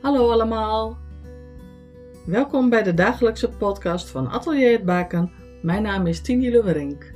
Hallo allemaal. Welkom bij de dagelijkse podcast van Atelier het Baken. Mijn naam is Tini Lewerink.